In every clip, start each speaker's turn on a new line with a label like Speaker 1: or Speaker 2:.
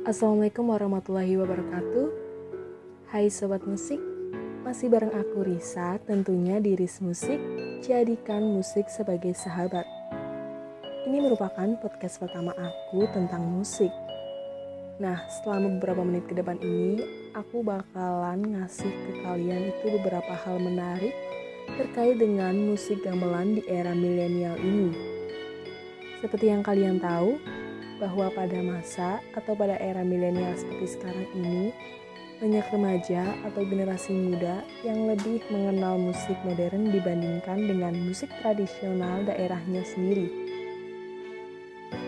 Speaker 1: Assalamualaikum warahmatullahi wabarakatuh. Hai Sobat Musik Masih bareng aku Risa Tentunya di Ris Musik Jadikan musik sebagai sahabat. Ini merupakan podcast pertama aku tentang musik. Nah selama beberapa menit ke depan ini Aku bakalan ngasih ke kalian itu beberapa hal menarik Terkait dengan musik gamelan di era milenial ini. Seperti yang kalian tahu bahwa pada masa atau pada era milenial seperti sekarang ini, banyak remaja atau generasi muda yang lebih mengenal musik modern dibandingkan dengan musik tradisional daerahnya sendiri.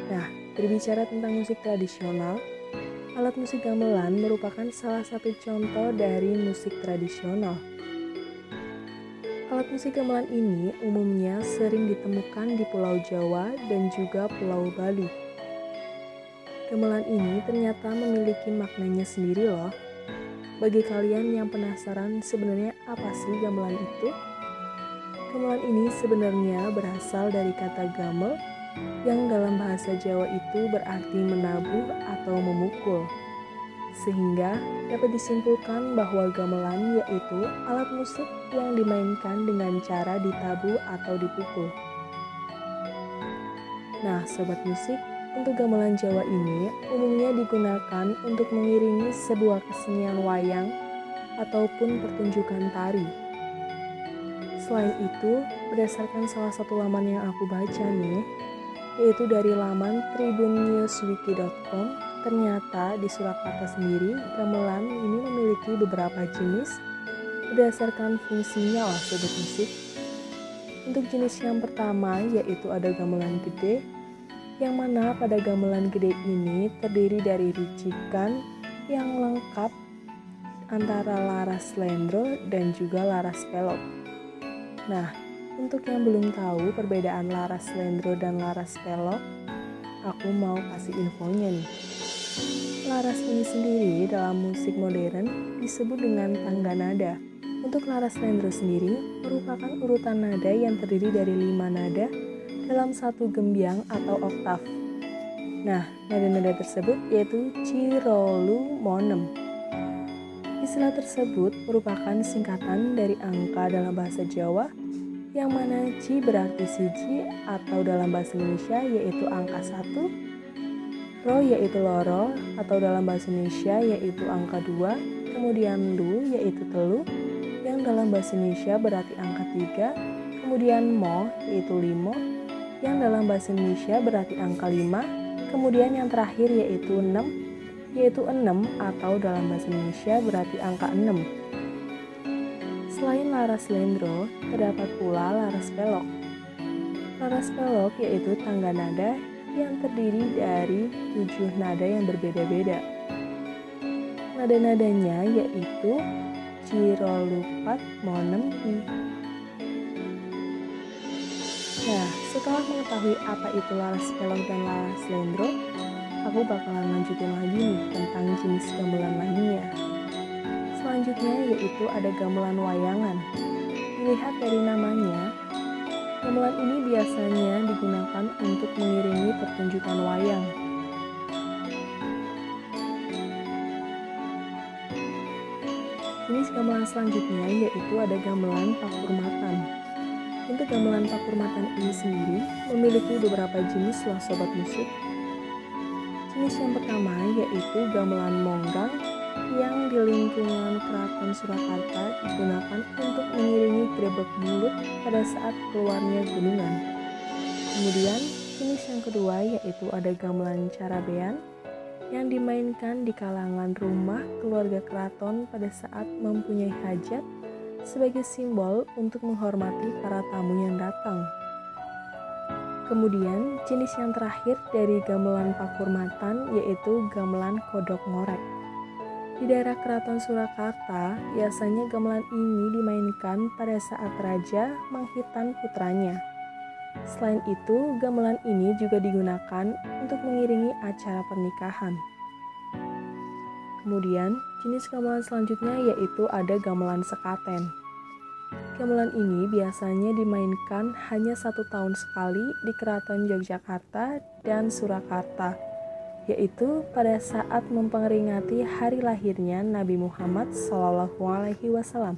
Speaker 1: Nah, berbicara tentang musik tradisional, alat musik gamelan merupakan salah satu contoh dari musik tradisional. Alat musik gamelan ini umumnya sering ditemukan di Pulau Jawa dan juga Pulau Bali. Gamelan ini ternyata memiliki maknanya sendiri loh. Bagi kalian yang penasaran sebenarnya apa sih gamelan itu? Gamelan ini sebenarnya berasal dari kata gamel yang dalam bahasa Jawa itu berarti menabuh atau memukul. Sehingga dapat disimpulkan bahwa gamelan yaitu alat musik yang dimainkan dengan cara ditabuh atau dipukul. Nah, sobat musik, untuk gamelan Jawa ini umumnya digunakan untuk mengiringi sebuah kesenian wayang ataupun pertunjukan tari. Selain itu, berdasarkan salah satu laman yang aku baca nih, yaitu dari laman tribunnewswiki.com, ternyata di Surakarta sendiri gamelan ini memiliki beberapa jenis berdasarkan fungsinya lah sobat musik. Untuk jenis yang pertama yaitu ada gamelan gede, yang mana pada gamelan gede ini terdiri dari ricikan yang lengkap antara laras lendro dan juga laras pelok. Nah, untuk yang belum tahu perbedaan laras lendro dan laras pelok, aku mau kasih infonya nih. Laras ini sendiri dalam musik modern disebut dengan tangga nada. Untuk laras lendro sendiri merupakan urutan nada yang terdiri dari lima nada dalam satu gembiang atau oktav. Nah, nada-nada tersebut yaitu cirolu monem. Istilah tersebut merupakan singkatan dari angka dalam bahasa Jawa yang mana ci berarti siji atau dalam bahasa Indonesia yaitu angka satu, ro yaitu loro atau dalam bahasa Indonesia yaitu angka dua, kemudian lu yaitu telu yang dalam bahasa Indonesia berarti angka tiga, kemudian mo yaitu limo yang dalam bahasa Indonesia berarti angka 5, kemudian yang terakhir yaitu 6, yaitu 6 atau dalam bahasa Indonesia berarti angka 6. Selain laras lendro, terdapat pula laras pelok. Laras pelok yaitu tangga nada yang terdiri dari tujuh nada yang berbeda-beda. Nada-nadanya yaitu Cirolupat Monem setelah mengetahui apa itu laras pelok dan laras lendro, aku bakalan lanjutin lagi nih tentang jenis gamelan lainnya. Selanjutnya yaitu ada gamelan wayangan. Dilihat dari namanya, gamelan ini biasanya digunakan untuk mengiringi pertunjukan wayang. Jenis gamelan selanjutnya yaitu ada gamelan pakurmatan. Untuk gamelan pakurmatan ini sendiri memiliki beberapa jenis loh sobat musik. Jenis yang pertama yaitu gamelan monggang yang di lingkungan Keraton Surakarta digunakan untuk mengiringi grebek mulut pada saat keluarnya gunungan. Kemudian jenis yang kedua yaitu ada gamelan carabean yang dimainkan di kalangan rumah keluarga keraton pada saat mempunyai hajat sebagai simbol untuk menghormati para tamu yang datang. Kemudian, jenis yang terakhir dari gamelan pakurmatan yaitu gamelan kodok ngorek. Di daerah Keraton Surakarta, biasanya gamelan ini dimainkan pada saat raja menghitan putranya. Selain itu, gamelan ini juga digunakan untuk mengiringi acara pernikahan. Kemudian, jenis gamelan selanjutnya yaitu ada gamelan sekaten. Gamelan ini biasanya dimainkan hanya satu tahun sekali di Keraton Yogyakarta dan Surakarta. yaitu pada saat memperingati hari lahirnya Nabi Muhammad Shallallahu Alaihi Wasallam.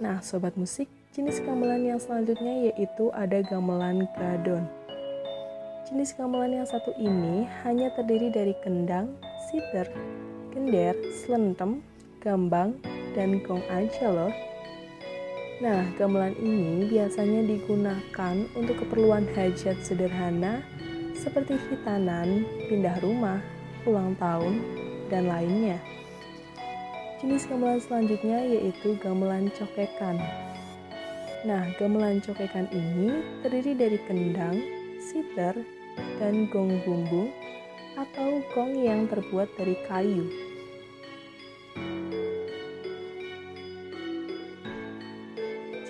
Speaker 1: Nah, sobat musik, jenis gamelan yang selanjutnya yaitu ada gamelan gadon. Jenis gamelan yang satu ini hanya terdiri dari kendang, siter, gender, selentem, gambang, dan gong aja loh. Nah, gamelan ini biasanya digunakan untuk keperluan hajat sederhana seperti hitanan, pindah rumah, ulang tahun, dan lainnya. Jenis gamelan selanjutnya yaitu gamelan cokekan. Nah, gamelan cokekan ini terdiri dari kendang, siter, dan gong bumbung atau gong yang terbuat dari kayu.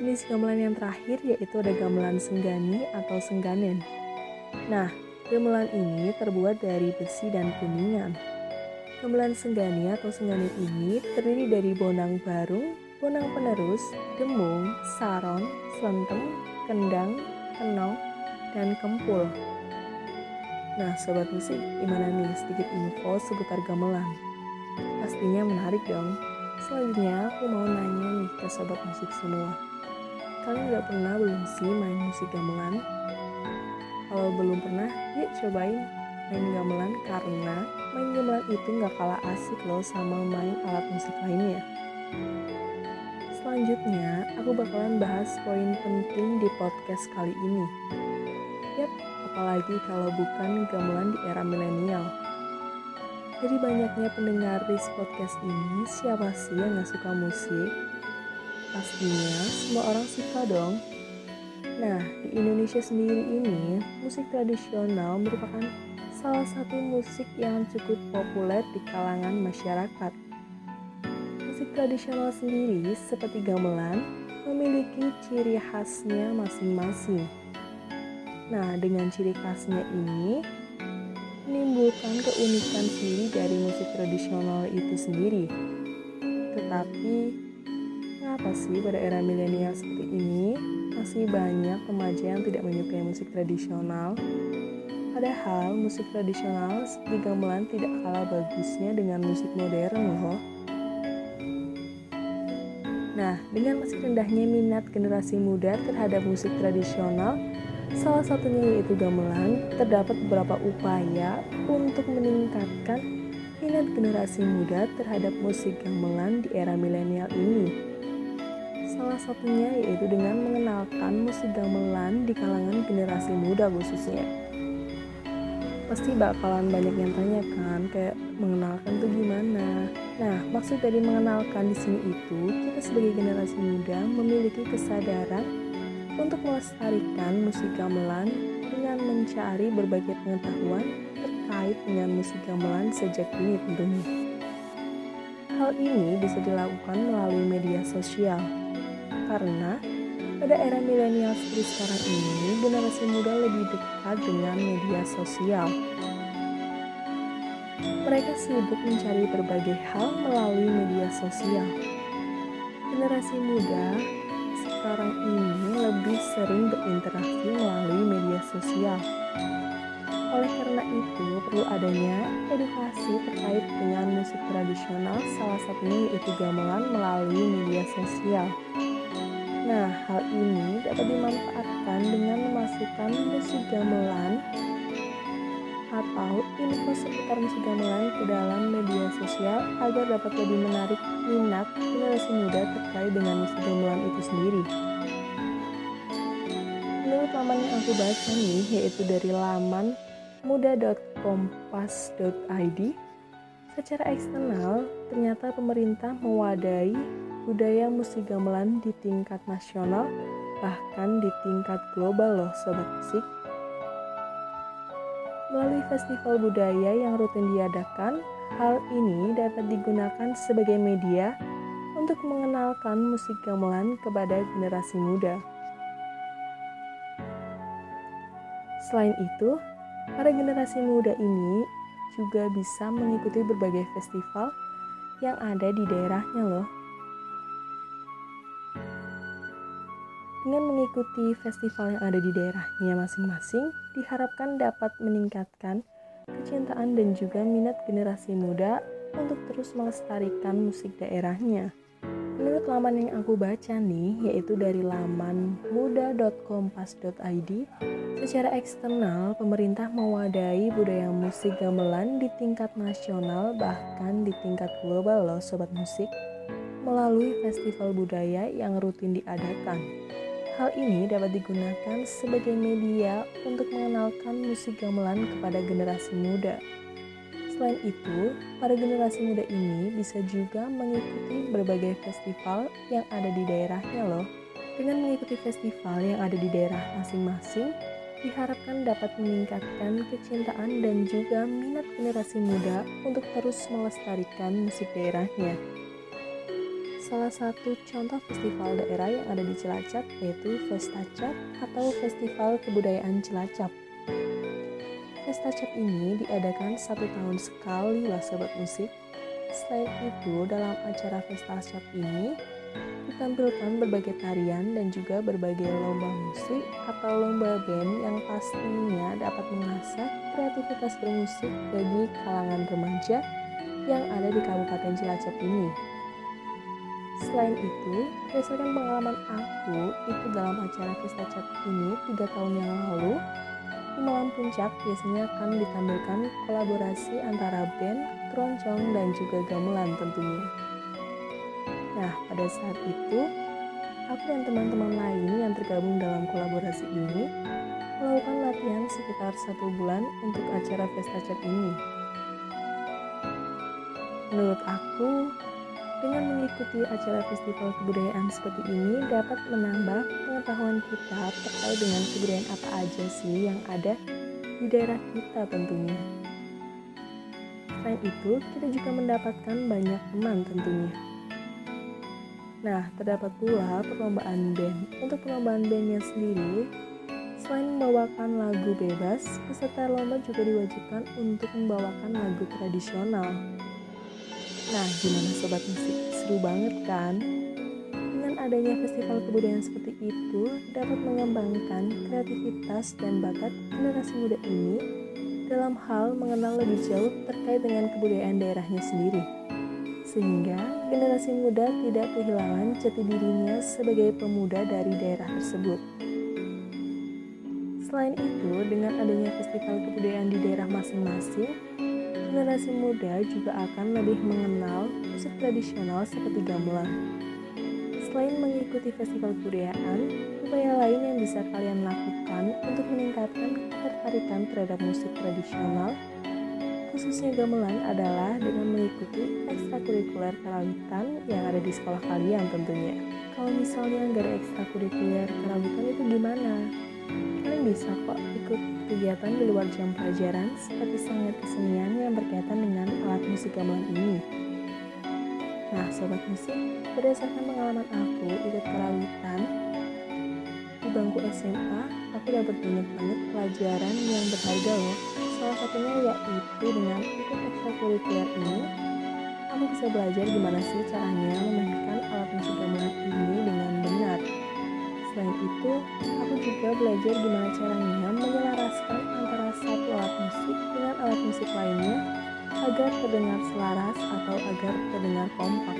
Speaker 1: Jenis gamelan yang terakhir yaitu ada gamelan senggani atau sengganen. Nah, gamelan ini terbuat dari besi dan kuningan. Gamelan senggani atau sengganen ini terdiri dari bonang barung, bonang penerus, demung, saron, selentem, kendang, kenong, dan kempul. Nah, sobat musik, gimana nih sedikit info seputar gamelan? Pastinya menarik dong. Selanjutnya, aku mau nanya nih ke sobat musik semua. Kalian udah pernah belum sih main musik gamelan? Kalau belum pernah, yuk cobain main gamelan karena main gamelan itu nggak kalah asik loh sama main alat musik lainnya. Selanjutnya, aku bakalan bahas poin penting di podcast kali ini. Apalagi kalau bukan gamelan di era milenial. Dari banyaknya pendengar di podcast ini, siapa sih yang gak suka musik? Pastinya semua orang suka dong. Nah, di Indonesia sendiri ini, musik tradisional merupakan salah satu musik yang cukup populer di kalangan masyarakat. Musik tradisional sendiri seperti gamelan memiliki ciri khasnya masing-masing. Nah, dengan ciri khasnya ini menimbulkan keunikan sendiri dari musik tradisional itu sendiri. Tetapi Kenapa sih pada era milenial seperti ini masih banyak remaja yang tidak menyukai musik tradisional? Padahal musik tradisional seperti gamelan tidak kalah bagusnya dengan musik modern loh. Nah, dengan masih rendahnya minat generasi muda terhadap musik tradisional, salah satunya yaitu gamelan, terdapat beberapa upaya untuk meningkatkan minat generasi muda terhadap musik gamelan di era milenial ini. Salah satunya yaitu dengan mengenalkan musik gamelan di kalangan generasi muda khususnya. Pasti bakalan banyak yang tanya kan, kayak mengenalkan tuh gimana? Nah, maksud dari mengenalkan di sini itu, kita sebagai generasi muda memiliki kesadaran untuk melestarikan musik gamelan dengan mencari berbagai pengetahuan terkait dengan musik gamelan sejak dini tentunya. Hal ini bisa dilakukan melalui media sosial, karena pada era milenial seperti sekarang ini, generasi muda lebih dekat dengan media sosial. Mereka sibuk mencari berbagai hal melalui media sosial. Generasi muda sekarang ini lebih sering berinteraksi melalui media sosial. Oleh karena itu, perlu adanya edukasi terkait dengan musik tradisional, salah satunya yaitu gamelan melalui media sosial. Nah, hal ini dapat dimanfaatkan dengan memasukkan musik gamelan atau info seputar musik gamelan ke dalam media sosial agar dapat lebih menarik minat generasi muda terkait dengan musik gamelan itu sendiri. Menurut laman yang aku baca nih, yaitu dari laman muda.kompas.id, secara eksternal ternyata pemerintah mewadahi budaya musik gamelan di tingkat nasional, bahkan di tingkat global loh sobat musik. Melalui festival budaya yang rutin diadakan, hal ini dapat digunakan sebagai media untuk mengenalkan musik gamelan kepada generasi muda. Selain itu, para generasi muda ini juga bisa mengikuti berbagai festival yang ada di daerahnya loh. Dengan mengikuti festival yang ada di daerahnya masing-masing, diharapkan dapat meningkatkan kecintaan dan juga minat generasi muda untuk terus melestarikan musik daerahnya. Menurut laman yang aku baca nih, yaitu dari laman muda.kompas.id, secara eksternal pemerintah mewadahi budaya musik gamelan di tingkat nasional bahkan di tingkat global loh sobat musik melalui festival budaya yang rutin diadakan. Hal ini dapat digunakan sebagai media untuk mengenalkan musik gamelan kepada generasi muda. Selain itu, para generasi muda ini bisa juga mengikuti berbagai festival yang ada di daerahnya loh. Dengan mengikuti festival yang ada di daerah masing-masing, diharapkan dapat meningkatkan kecintaan dan juga minat generasi muda untuk terus melestarikan musik daerahnya. Salah satu contoh festival daerah yang ada di Cilacap yaitu Festacap atau Festival Kebudayaan Cilacap. Festacap ini diadakan satu tahun sekali lah sobat musik. Selain itu, dalam acara Festacap ini ditampilkan berbagai tarian dan juga berbagai lomba musik atau lomba band yang pastinya dapat mengasah kreativitas bermusik bagi kalangan remaja yang ada di Kabupaten Cilacap ini. Selain itu, berdasarkan pengalaman aku, itu dalam acara Vista Chat ini tiga tahun yang lalu, di malam puncak biasanya akan ditampilkan kolaborasi antara band, keroncong, dan juga gamelan tentunya. Nah, pada saat itu, aku dan teman-teman lain yang tergabung dalam kolaborasi ini melakukan latihan sekitar satu bulan untuk acara Vesta Chat ini. Menurut aku, dengan mengikuti acara festival kebudayaan seperti ini dapat menambah pengetahuan kita terkait dengan kebudayaan apa aja sih yang ada di daerah kita tentunya. Selain itu, kita juga mendapatkan banyak teman tentunya. Nah, terdapat pula perlombaan band. Untuk perlombaan bandnya sendiri, selain membawakan lagu bebas, peserta lomba juga diwajibkan untuk membawakan lagu tradisional. Nah, gimana sobat musik? Seru banget kan? Dengan adanya festival kebudayaan seperti itu, dapat mengembangkan kreativitas dan bakat generasi muda ini dalam hal mengenal lebih jauh terkait dengan kebudayaan daerahnya sendiri. Sehingga generasi muda tidak kehilangan jati dirinya sebagai pemuda dari daerah tersebut. Selain itu, dengan adanya festival kebudayaan di daerah masing-masing, generasi muda juga akan lebih mengenal musik tradisional seperti gamelan. Selain mengikuti festival kebudayaan, upaya lain yang bisa kalian lakukan untuk meningkatkan ketertarikan terhadap musik tradisional, khususnya gamelan adalah dengan mengikuti ekstrakurikuler karawitan yang ada di sekolah kalian tentunya. Kalau misalnya nggak ada ekstrakurikuler karawitan itu gimana? Kalian bisa kok ikut kegiatan di luar jam pelajaran seperti sangat kesenian yang berkaitan dengan alat musik gamelan ini. Nah, sobat musik, berdasarkan pengalaman aku ikut kerawitan di bangku SMA, aku dapat banyak banget pelajaran yang berharga loh. Salah satunya yaitu dengan ikut ekstrakurikuler ini, aku bisa belajar gimana sih caranya memainkan alat musik gamelan ini dengan. Selain itu, aku juga belajar gimana caranya menyelaraskan antara satu alat musik dengan alat musik lainnya agar terdengar selaras atau agar terdengar kompak.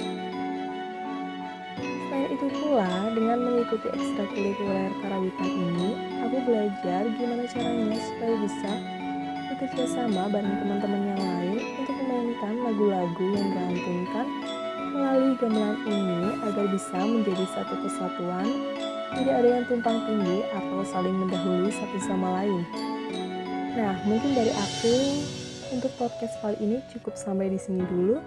Speaker 1: Selain itu pula, dengan mengikuti ekstrakurikuler karawitan ini, aku belajar gimana caranya supaya bisa bekerja sama bareng teman-teman yang lain untuk memainkan lagu-lagu yang dilantunkan melalui gamelan ini agar bisa menjadi satu kesatuan tidak ada yang tumpang tinggi atau saling mendahului satu sama lain. Nah, mungkin dari aku untuk podcast kali ini cukup sampai di sini dulu.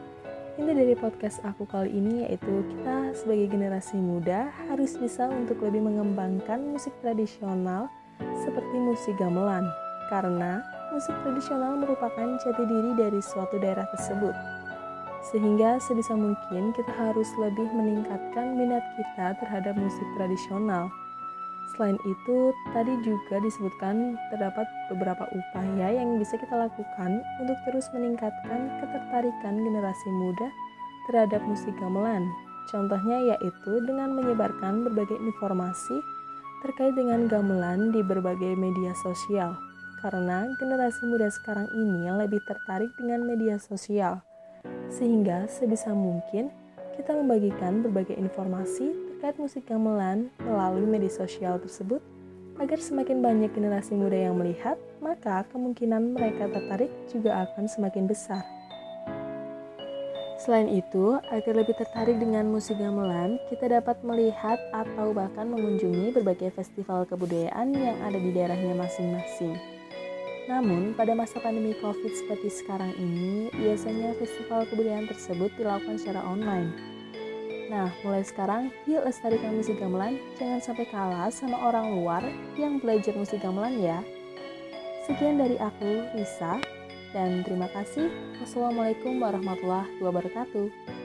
Speaker 1: Inti dari podcast aku kali ini yaitu kita sebagai generasi muda harus bisa untuk lebih mengembangkan musik tradisional seperti musik gamelan karena musik tradisional merupakan jati diri dari suatu daerah tersebut. Sehingga sebisa mungkin kita harus lebih meningkatkan minat kita terhadap musik tradisional. Selain itu, tadi juga disebutkan terdapat beberapa upaya yang bisa kita lakukan untuk terus meningkatkan ketertarikan generasi muda terhadap musik gamelan. Contohnya yaitu dengan menyebarkan berbagai informasi terkait dengan gamelan di berbagai media sosial. Karena generasi muda sekarang ini lebih tertarik dengan media sosial. Sehingga sebisa mungkin kita membagikan berbagai informasi terkait musik gamelan melalui media sosial tersebut agar semakin banyak generasi muda yang melihat, maka kemungkinan mereka tertarik juga akan semakin besar. Selain itu, agar lebih tertarik dengan musik gamelan, kita dapat melihat atau bahkan mengunjungi berbagai festival kebudayaan yang ada di daerahnya masing-masing. Namun, pada masa pandemi COVID seperti sekarang ini, biasanya festival kebudayaan tersebut dilakukan secara online. Nah, mulai sekarang, yuk lestarikan musik gamelan, jangan sampai kalah sama orang luar yang belajar musik gamelan ya. Sekian dari aku, Risa dan terima kasih. Wassalamualaikum warahmatullahi wabarakatuh.